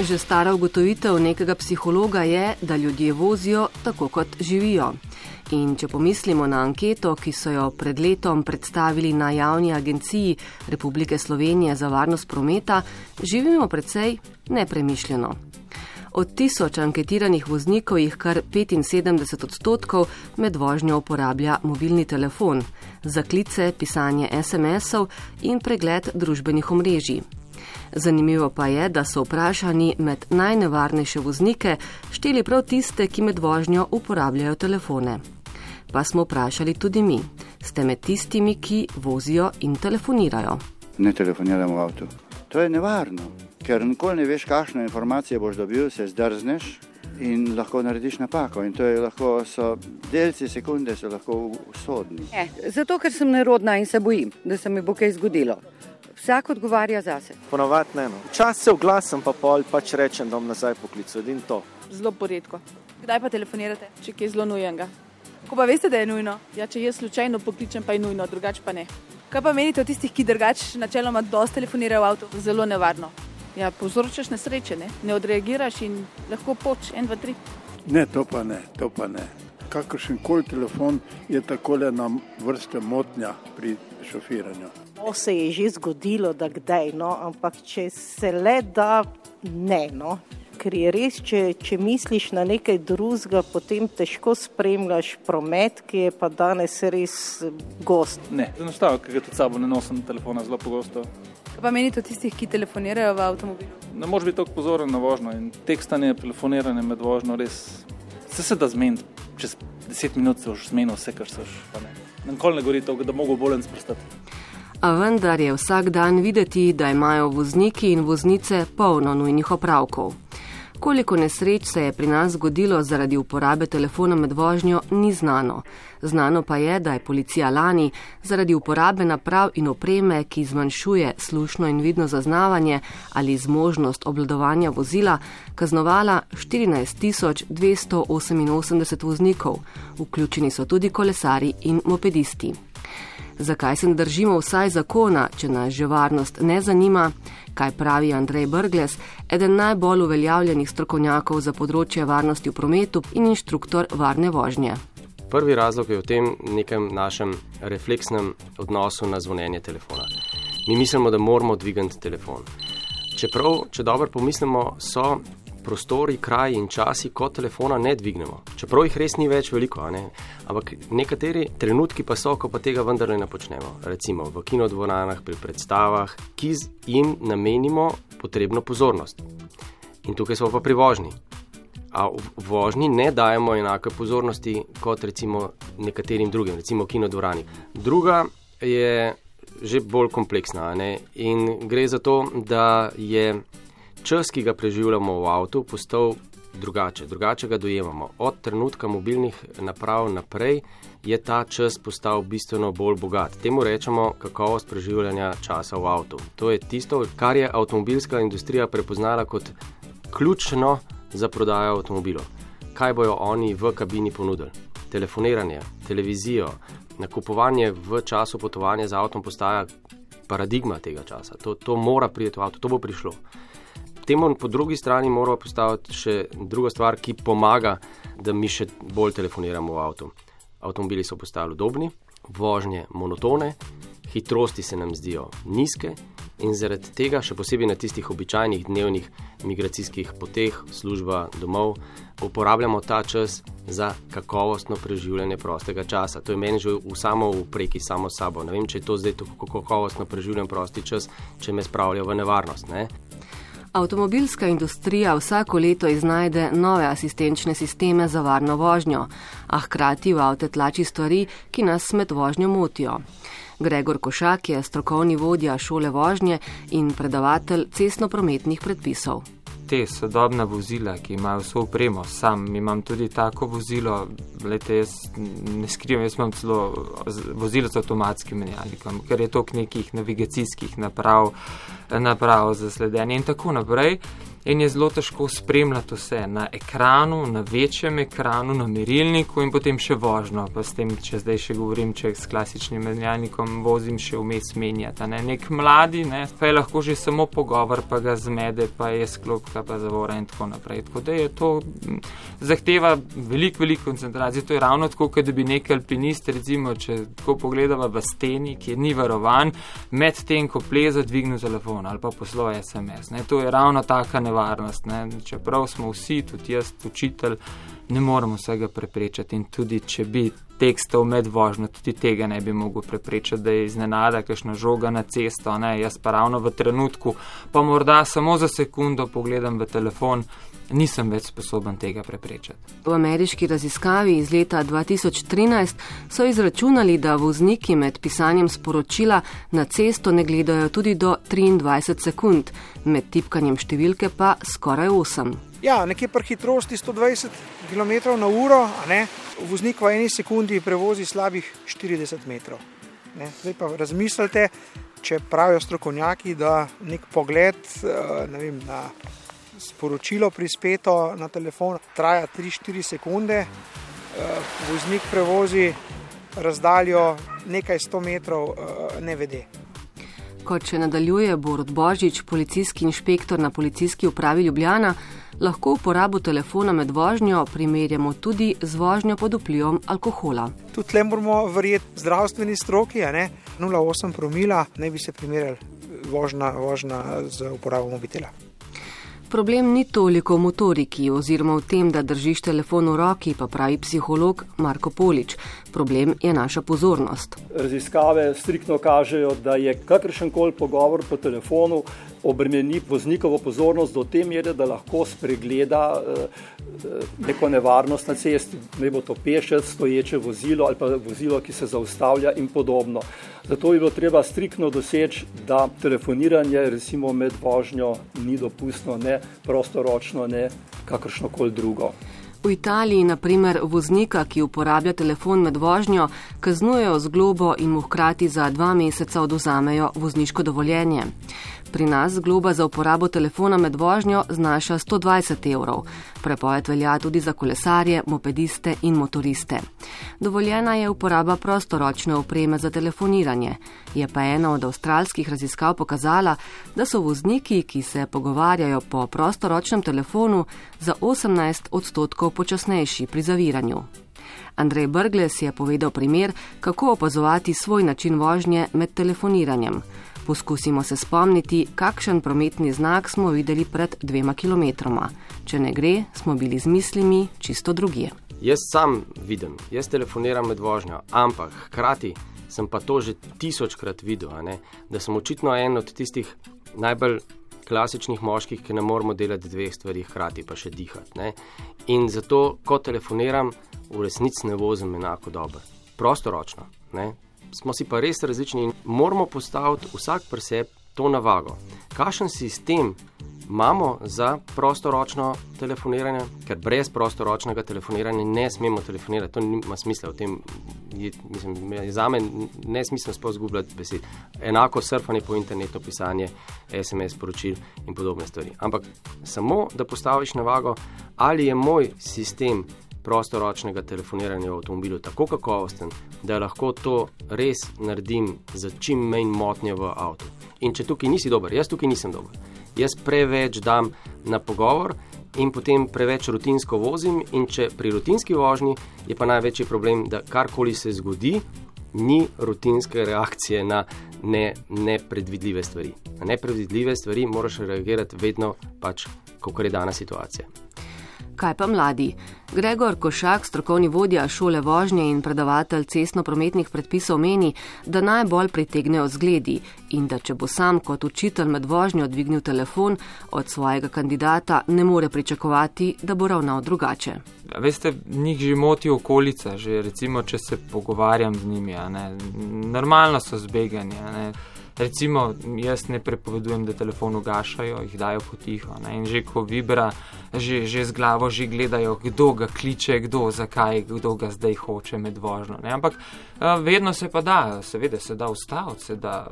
Že stara ugotovitev nekega psihologa je, da ljudje vozijo tako, kot živijo. In če pomislimo na anketo, ki so jo pred letom predstavili na javni agenciji Republike Slovenije za varnost prometa, živimo precej nepremišljeno. Od tisoč anketiranih voznikov jih kar 75 odstotkov med vožnjo uporablja mobilni telefon za klice, pisanje SMS-ov in pregled družbenih omrežij. Zanimivo pa je, da so vprašani med najnevarnejše voznike šteli prav tiste, ki med vožnjo uporabljajo telefone. Pa smo vprašali tudi mi, ste med tistimi, ki vozijo in telefonirajo. Ne telefoniramo v avtu. To je nevarno, ker nikoli ne veš, kakšne informacije boš dobil, se zdrzneš in lahko narediš napako. In to je lahko, so delci sekunde, so lahko usodni. Zato, ker sem nerodna in se bojim, da se mi bo kaj zgodilo. Vsak odgovarja zase. Ponovadi ne. No. Včasih se oglasim, pa pol pač rečem, da bom nazaj poklical in to. Zelo poredko. Kdaj pa telefonirate, če je zelo nujenega? Ko pa veste, da je nujno, ja, če jaz slučajno pokličem, pa je nujno, drugače pa ne. Kaj pa menite o tistih, ki drugače načeloma dosta telefonirajo v avtu? Zelo nevarno. Ja, povzročaš nesreče, ne? ne odreagiraš in lahko poč, en, dva, tri. Ne, to pa ne, to pa ne. Kakršen koli telefon je tako le na vrste motnja pri šofiranju. To se je že zgodilo, da kdaj, no, ampak če se le da, ne. No. Ker je res, če, če misliš na nekaj drugega, potem težko spremljaš promet, ki je pa danes res gost. Ne, enostavno, ker ga tudi sabo ne nosim telefona zelo pogosto. Kaj pa menite o tistih, ki telefonirajo v avtomobilu? Ne moreš biti tako pozoren na vožnjo in tekstanje, telefoniranje med vožnjo res se, se da zmeniti. Čez deset minut se už zmenil vse, kar se už. Nikoli ne gori to, da mogo bolj sprostati. A vendar je vsak dan videti, da imajo vozniki in voznice polno nujnih opravkov. Koliko nesreč se je pri nas zgodilo zaradi uporabe telefona med vožnjo, ni znano. Znano pa je, da je policija lani zaradi uporabe naprav in opreme, ki zmanjšuje slušno in vidno zaznavanje ali zmožnost obladovanja vozila, kaznovala 14 288 voznikov, vključeni so tudi kolesari in mopedisti. Zakaj se ne držimo vsaj zakona, če nas že varnost ne zanima, kaj pravi Andrej Brgles, eden najbolj uveljavljenih strokovnjakov za področje varnosti v prometu in inštruktor varne vožnje. Prvi razlog je v tem nekem našem refleksnem odnosu na zvonjenje telefona. Mi mislimo, da moramo dvigati telefon. Čeprav, če dobro pomislimo, so prostori, kraji in časi, ko telefona ne dvignemo. Čeprav jih res ni več veliko, ne? ampak nekateri trenutki pa so, ko pa tega vendarle ne počnemo. Recimo v kinodvoranah, pri predstavah, ki jim namenimo potrebno pozornost. In tukaj smo pa pri vožnji. A v vožnji ne dajemo enake pozornosti kot recimo nekaterim drugim, recimo kinodvorani. Druga je že bolj kompleksna ne? in gre za to, da je čas, ki ga preživljamo v avtu, postal drugače, drugače ga dojemamo. Od trenutka mobilnih naprav naprej je ta čas postal bistveno bolj bogat. Temu rečemo kakovost preživljanja časa v avtu. To je tisto, kar je avtomobilska industrija prepoznala kot ključno za prodajo avtomobilov. Kaj bojo oni v kabini ponudili? Telefoniranje, televizijo, nakupovanje v času potovanja z avtom postaja paradigma tega časa. To, to mora priti v avto, to bo prišlo temu po drugi strani moramo postaviti še druga stvar, ki pomaga, da mi še bolj telefoniramo v avtu. Avtomobili so postali udobni, vožnje monotone, hitrosti se nam zdijo nizke in zaradi tega, še posebej na tistih običajnih dnevnih migracijskih poteh, služba domov, uporabljamo ta čas za kakovostno preživljanje prostega časa. To je meni že v samo upreki, samo sabo. Ne vem, če je to zdaj tako kakovostno preživljen prosti čas, če me spravlja v nevarnost. Ne? Avtomobilska industrija vsako leto iznajde nove asistenčne sisteme za varno vožnjo, a hkrati v avte tlači stvari, ki nas med vožnjo motijo. Gregor Košak je strokovni vodja šole vožnje in predavatelj cestno-prometnih predpisov te sodobna vozila, ki imajo vso upremo, sam imam tudi tako vozilo, lete, jaz ne skrivam, jaz imam celo vozilo z avtomatskim menjalnikom, ker je to nekih navigacijskih naprav, naprav za sledenje in tako naprej. In je zelo težko spremljati vse na ekranu, na večjem ekranu, na merilniku in potem še vožnjo. Pa s tem, če zdaj še govorim, če s klasičnim menjalnikom vozim še vmes menjata. Ne. Nek mladi, ne, pa je lahko že samo pogovor, pa ga zmede, pa je sklopka, pa zavora in tako naprej. Tako da je to zahteva veliko, veliko koncentracije. To je ravno tako, kot da bi nek alpinist, recimo, če tako pogledava v steni, ki ni varovan, med tem, ko pleza, dvignil telefon ali pa poslal SMS. Ne. To je ravno taka nevarnost. Ne. Čeprav smo vsi, tudi jaz, učitelj, ne moremo vsega preprečiti. In tudi če bi tekstov med vožnjo, tudi tega ne bi mogel preprečiti, da je iznenada kakšna žoga na cesto. Ne. Jaz pa ravno v trenutku, pa morda samo za sekundo pogledam v telefon. Nisem več sposoben tega preprečiti. V ameriški raziskavi iz leta 2013 so izračunali, da vozniki med pisanjem sporočila na cesto ne gledajo tudi do 23 sekund, med tipkanjem številke pa skoraj 8. Ja, nekje pri hitrosti 120 km/h, voznik v eni sekundi prevozi slabih 40 metrov. Ne? Zdaj pa razmislite, če pravijo strokovnjaki, da nek pogled ne vem, na sporočilo prispeto na telefon traja 3-4 sekunde, voznik prevozi razdaljo nekaj 100 metrov, ne vede. Kot še nadaljuje Borod Božič, policijski inšpektor na policijski upravi Ljubljana, lahko uporabo telefona med vožnjo primerjamo tudi z vožnjo pod vplivom alkohola. Tudi le moramo verjeti zdravstveni stroki, 0,8 promila naj bi se primerjali vožnja, vožnja z uporabo mobitela. Problem ni toliko v motoriki oziroma v tem, da držiš telefon v roki, pa pravi psiholog Marko Polič. Problem je naša pozornost. Raziskave striktno kažejo, da je kakršen koli pogovor po telefonu obremeni voznikovo pozornost do te mere, da lahko spregleda neko nevarnost na cesti, ne bo to pešec, stoječe vozilo ali pa vozilo, ki se zaustavlja in podobno. Zato bi bilo treba striktno doseči, da telefoniranje recimo med vožnjo ni dopustno, ne prostoročno, ne kakršno koli drugo. V Italiji, na primer, voznika, ki uporablja telefon med vožnjo, kaznujejo z globo in mu hkrati za dva meseca oduzamejo vozniško dovoljenje. Pri nas globa za uporabo telefona med vožnjo znaša 120 evrov. Prepoved velja tudi za kolesarje, mopediste in motoriste. Dovoljena je uporaba prostoročne opreme za telefoniranje. Je pa ena od avstralskih raziskav pokazala, da so vozniki, ki se pogovarjajo po prostoročnem telefonu, za 18 odstotkov počasnejši pri zaviranju. Andrej Brgles je povedal primer, kako opazovati svoj način vožnje med telefoniranjem. Poskusimo se spomniti, kakšen prometni znak smo videli pred dvema kilometroma. Če ne gre, smo bili z mislimi čisto drugje. Jaz sam vidim, jaz telefoniram med vožnjo, ampak hkrati sem pa to že tisočkrat videl, da sem očitno en od tistih najbolj klasičnih moških, ki ne moremo delati dveh stvari hkrati, pa še dihati. Ne? In zato, ko telefoniram, v resnici ne vozim enako dobro, prostoročno. Ne? Smo si pa res različni in moramo postaviti vsak pri sebi to navago. Kakšen sistem imamo za prostoročno telefoniranje, ker brez prostoročnega telefoniranja ne smemo telefonirati, to nima smisla v tem. Je, mislim, je za me ne smisel sploh zgubljati besed. Enako surfanje po internetu, pisanje SMS sporočil in podobne stvari. Ampak samo da postaviš navago, ali je moj sistem prostoročnega telefoniranja v avtomobilu tako kakovosten, da lahko to res naredim za čim manj motnje v avtu. In če tukaj nisi dober, jaz tukaj nisem dober. Jaz preveč dam na pogovor in potem preveč rutinsko vozim, in če pri rutinski vožnji je pa največji problem, da karkoli se zgodi, ni rutinske reakcije na ne, nepredvidljive stvari. Na nepredvidljive stvari moraš reagirati vedno, pač, kako je dana situacija. Kaj pa mladi? Gregor Košak, strokovni vodja šole vožnje in predavatelj cestno-prometnih predpisov, meni, da najbolj pritegnejo zgledi in da če bo sam kot učitelj med vožnjo dvignil telefon od svojega kandidata, ne more pričakovati, da bo ravnal drugače. Veste, njih že moti okolica, že recimo, če se pogovarjam z njimi. Normalno so zbegani. Recimo, jaz ne prepovedujem, da telefon ugašajo, jih dajo potiho. Ne? In že ko vibra, že, že z glavo že gledajo, kdo ga kliče, kdo, zakaj, kdo ga zdaj hoče med vožnjo. Ne? Ampak vedno se pa da, seveda se da ustaviti, se da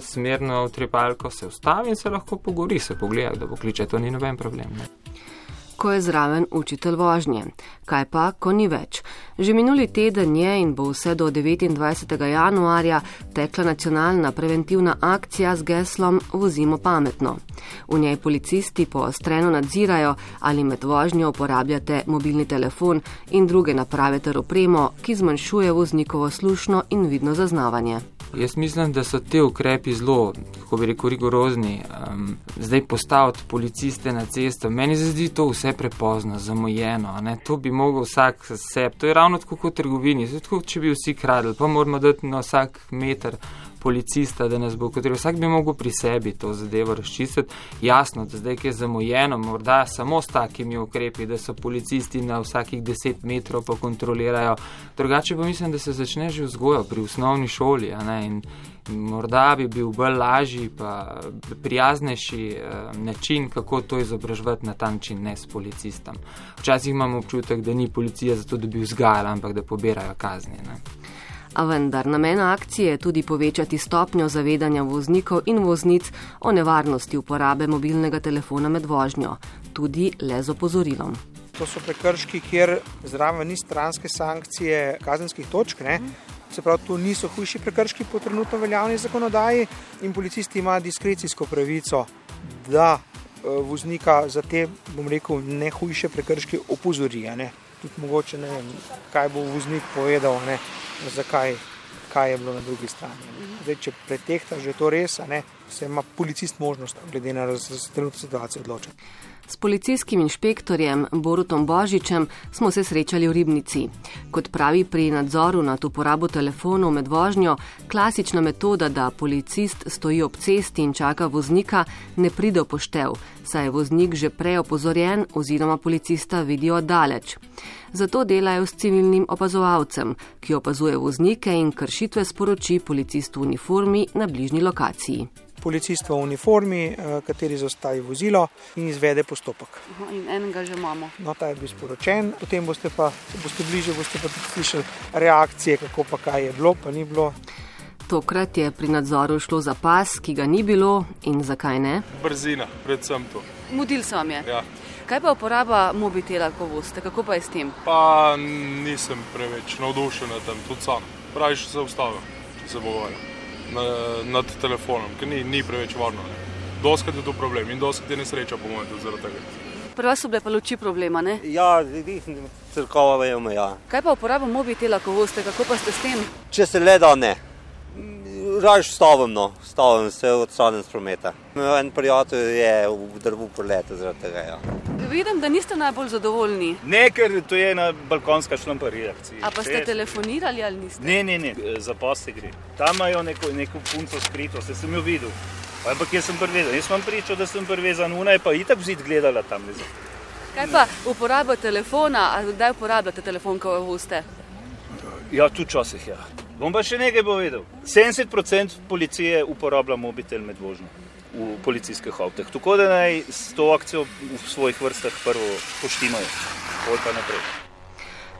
smerno v trepalko se ustavi in se lahko pogori, se pogleda, da bo kliče, to ni noben problem. Ne? Ko je zraven učitelj vožnje. Kaj pa, ko ni več? Že minuli teden je in bo vse do 29. januarja tekla nacionalna preventivna akcija z geslom Vozimo pametno. V njej policisti poostreno nadzirajo, ali med vožnjo uporabljate mobilni telefon in druge naprave ter opremo, ki zmanjšuje voznikovo slušno in vidno zaznavanje. Jaz mislim, da so te ukrepi zelo, kako bi rekel, rigorozni. Um, zdaj postaviti policiste na cesto, meni se zdi to vse prepozno, zamujeno. To bi mogel vsak sebe. To je ravno tako kot v trgovini. Tako, če bi vsi kradli, pa moramo dati na vsak meter policista, da nas bo kot rekel. Vsak bi mogel pri sebi to zadevo razčistiti. Jasno, da zdaj je zamujeno, morda samo s takimi ukrepi, da so policisti na vsakih deset metrov pa kontrolirajo. Drugače pa mislim, da se začne že vzgoja pri osnovni šoli. Morda bi bil bolj lažji, pa prijaznejši eh, način, kako to izobraževati na ta način, ne s policistom. Včasih imamo občutek, da ni policija zato, da bi vzgajala, ampak da pobirajo kazni. Ne. A vendar namen akcije je tudi povečati stopnjo zavedanja voznikov in voznic o nevarnosti uporabe mobilnega telefona med vožnjo, tudi le z opozorilom. To so prekrški, kjer zraven ni stranske sankcije kazenskih točk. Ne? Se pravi, tu niso hujši prekrški po trenutno veljavni zakonodaji in policisti imajo diskrecijsko pravico, da eh, voznika za te, bom rekel, ne hujše prekrške opozorijo tudi mogoče ne vem, kaj bo voznik povedal, ne, zakaj kaj je bilo na drugi strani. Zdaj, če pretehta že to res, ne, se ima policist možnost, glede na trenutno situacijo, odločiti. S policijskim inšpektorjem Borutom Božičem smo se srečali v Ribnici. Kot pravi pri nadzoru nad uporabo telefonov med vožnjo, klasična metoda, da policist stoji ob cesti in čaka voznika, ne pride poštev, saj je voznik že prej opozorjen oziroma policista vidijo daleč. Zato delajo s civilnim opazovalcem, ki opazuje voznike in kršitve sporoči policistu v uniformi na bližnji lokaciji policist v uniformi, eh, kateri zostavi vozilo in izvede postopek. In enega že imamo. No, ta je bil sporočen, potem boste pa, če boste bliže, boste pa tudi slišali reakcije, kako pa kaj je bilo, pa ni bilo. Tokrat je pri nadzoru šlo za pas, ki ga ni bilo in zakaj ne? Brzina, predvsem to. Mudil sem je. Ja. Kaj pa uporaba mobitela, ko boste, kako pa je s tem? Pa nisem preveč navdušen nad tem, tudi sam. Pravi, če se ustavim, če se pogovarjam nad telefonom, ker ni, ni preveč varno. Doskrat je to problem in doskrat je nesreča, po mojem, zaradi tega. Pri vas so bile pa luči problema, ne? Ja, crkava vemo, ja. Kaj pa uporabo mobitela, ko boste, kako pa ste s tem? Če se le da ne. Raž stavim, no, stavim se odstranim z prometa. En prijatelj je v drvu preletel zaradi tega, ja. Vidim, da niste najbolj zadovoljni. Ne, ker to je ena balkonska šlampa reakcija. A pa ste telefonirali ali niste? Ne, ne, ne, za poste gre. Tam imajo neko, neko punco skrito, se sem jo videl. Ampak jaz sem prvezan, jaz sem pričal, da sem prvezan, una je pa itak zid gledala tam. Ne Kaj pa uporaba telefona, ali kdaj uporabljate telefon, ko boste? Ja, tu časih, ja. Bom pa še nekaj povedal. 70% policije uporablja mobitel med vožnjo v policijskih avtih. Tako da naj s to akcijo v svojih vrstah prvo poštimajo, pol pa naprej.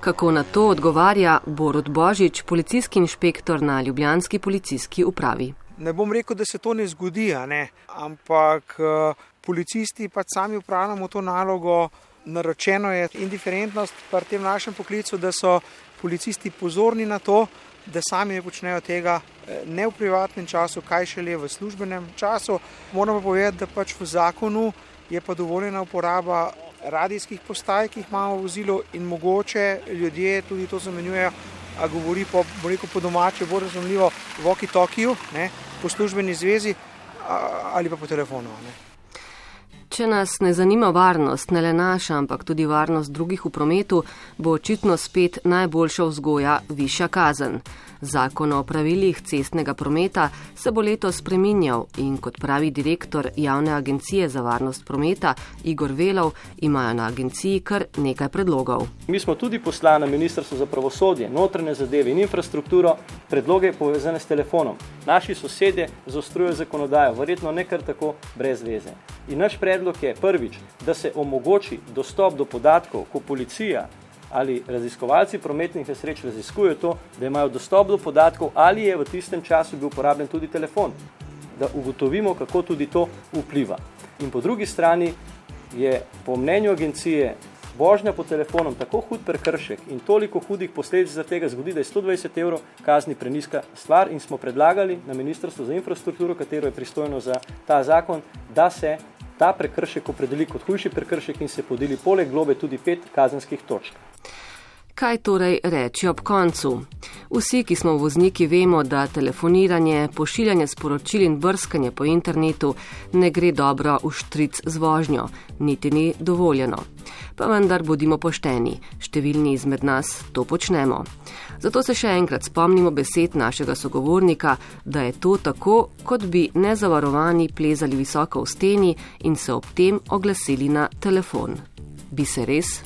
Kako na to odgovarja Borod Božič, policijski inšpektor na Ljubljanski policijski upravi? Ne bom rekel, da se to ne zgodi, ne? ampak eh, policisti pa sami upravljamo to nalogo. Naročeno je indiferentnost pri tem našem poklicu, da so policisti pozorni na to, da sami ne počnejo tega eh, ne v privatnem času, kaj šele v službenem času. Moramo povedati, da pač v zakonu je pa dovoljena uporaba radijskih postaj, ki jih imamo v vozilu in mogoče ljudje tudi to zamenjujejo, a govori po, rekel, po domače, bolj razumljivo, v Oki-Tokiju, po službeni zvezi ali pa po telefonu. Ne. Če nas ne zanima varnost, ne le naša, ampak tudi varnost drugih v prometu, bo očitno spet najboljša vzgoja višja kazen. Zakon o pravilih cestnega prometa se bo leto spreminjal in kot pravi direktor Javne agencije za varnost prometa Igor Velov, imajo na agenciji kar nekaj predlogov. Mi smo tudi poslali na Ministrstvo za pravosodje, notranje zadeve in infrastrukturo predloge povezane s telefonom. Naši sosedje zaostrujejo zakonodajo, verjetno ne kar tako brez veze. In naš predlog je prvič, da se omogoči dostop do podatkov, ko policija ali raziskovalci prometnih nesreč raziskujejo to, da imajo dostop do podatkov, ali je v tistem času bil uporabljen tudi telefon, da ugotovimo, kako tudi to vpliva. In po drugi strani je po mnenju agencije vožnja po telefonom tako hud prekršek in toliko hudih posledic za tega zgodi, da je 120 evrov kazni preniska stvar in smo predlagali na Ministrstvo za infrastrukturo, katero je pristojno za ta zakon, da se ta prekršek opredeli kot hujši prekršek in se podeli poleg globe tudi pet kazenskih točk. Kaj torej reči ob koncu? Vsi, ki smo vozniki, vemo, da telefoniranje, pošiljanje sporočil in brskanje po internetu ne gre dobro v štric z vožnjo, niti ni dovoljeno. Pa vendar bodimo pošteni, številni izmed nas to počnemo. Zato se še enkrat spomnimo besed našega sogovornika, da je to tako, kot bi nezavarovani plezali visoko v steni in se ob tem oglasili na telefon. Bi se res?